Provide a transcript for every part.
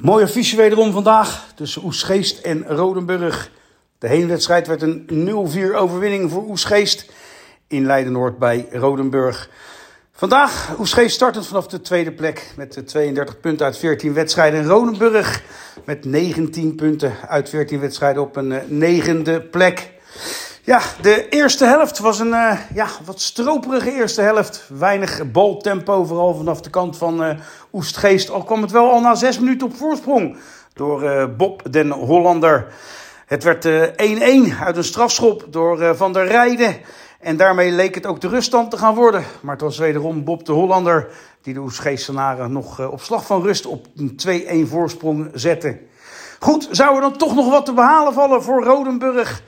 Mooie affiche wederom vandaag tussen Oesgeest en Rodenburg. De heenwedstrijd werd een 0-4 overwinning voor Oesgeest in Leiden-Noord bij Rodenburg. Vandaag Oesgeest startend vanaf de tweede plek met 32 punten uit 14 wedstrijden. Rodenburg met 19 punten uit 14 wedstrijden op een negende plek. Ja, de eerste helft was een uh, ja, wat stroperige eerste helft. Weinig baltempo, vooral vanaf de kant van uh, Oestgeest. Al kwam het wel al na zes minuten op voorsprong door uh, Bob den Hollander. Het werd 1-1 uit een strafschop door Van der Rijden. En daarmee leek het ook de ruststand te gaan worden. Maar het was wederom Bob de Hollander die de Oestgeestenaren nog op slag van rust op een 2-1 voorsprong zette. Goed, zou er dan toch nog wat te behalen vallen voor Rodenburg?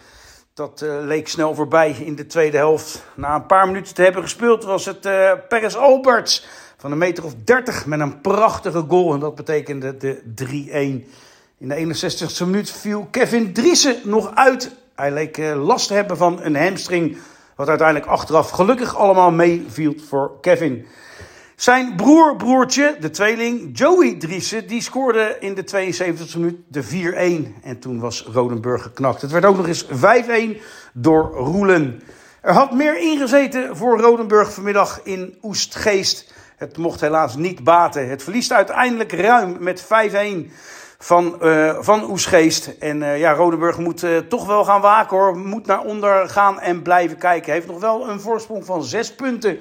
Dat uh, leek snel voorbij in de tweede helft. Na een paar minuten te hebben gespeeld was het uh, Peres Alberts van een meter of 30 met een prachtige goal. En dat betekende de 3-1. In de 61ste minuut viel Kevin Driessen nog uit. Hij leek uh, last te hebben van een hamstring. Wat uiteindelijk achteraf gelukkig allemaal meeviel voor Kevin. Zijn broer, broertje, de tweeling Joey Driessen, die scoorde in de 72e minuut de 4-1. En toen was Rodenburg geknakt. Het werd ook nog eens 5-1 door Roelen. Er had meer ingezeten voor Rodenburg vanmiddag in Oestgeest. Het mocht helaas niet baten. Het verliest uiteindelijk ruim met 5-1 van, uh, van Oesgeest. En uh, ja, Rodenburg moet uh, toch wel gaan waken hoor. Moet naar onder gaan en blijven kijken. Heeft nog wel een voorsprong van 6 punten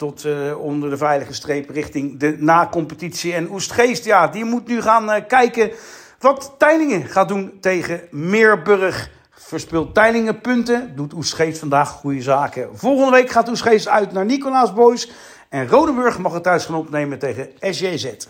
tot uh, onder de veilige streep richting de na-competitie. En Oestgeest, ja, die moet nu gaan uh, kijken wat Tijlingen gaat doen tegen Meerburg. Verspeelt Tijlingen punten, doet Oestgeest vandaag goede zaken. Volgende week gaat Oestgeest uit naar Nicolaas Boys. En Rodenburg mag het thuis gaan opnemen tegen SJZ.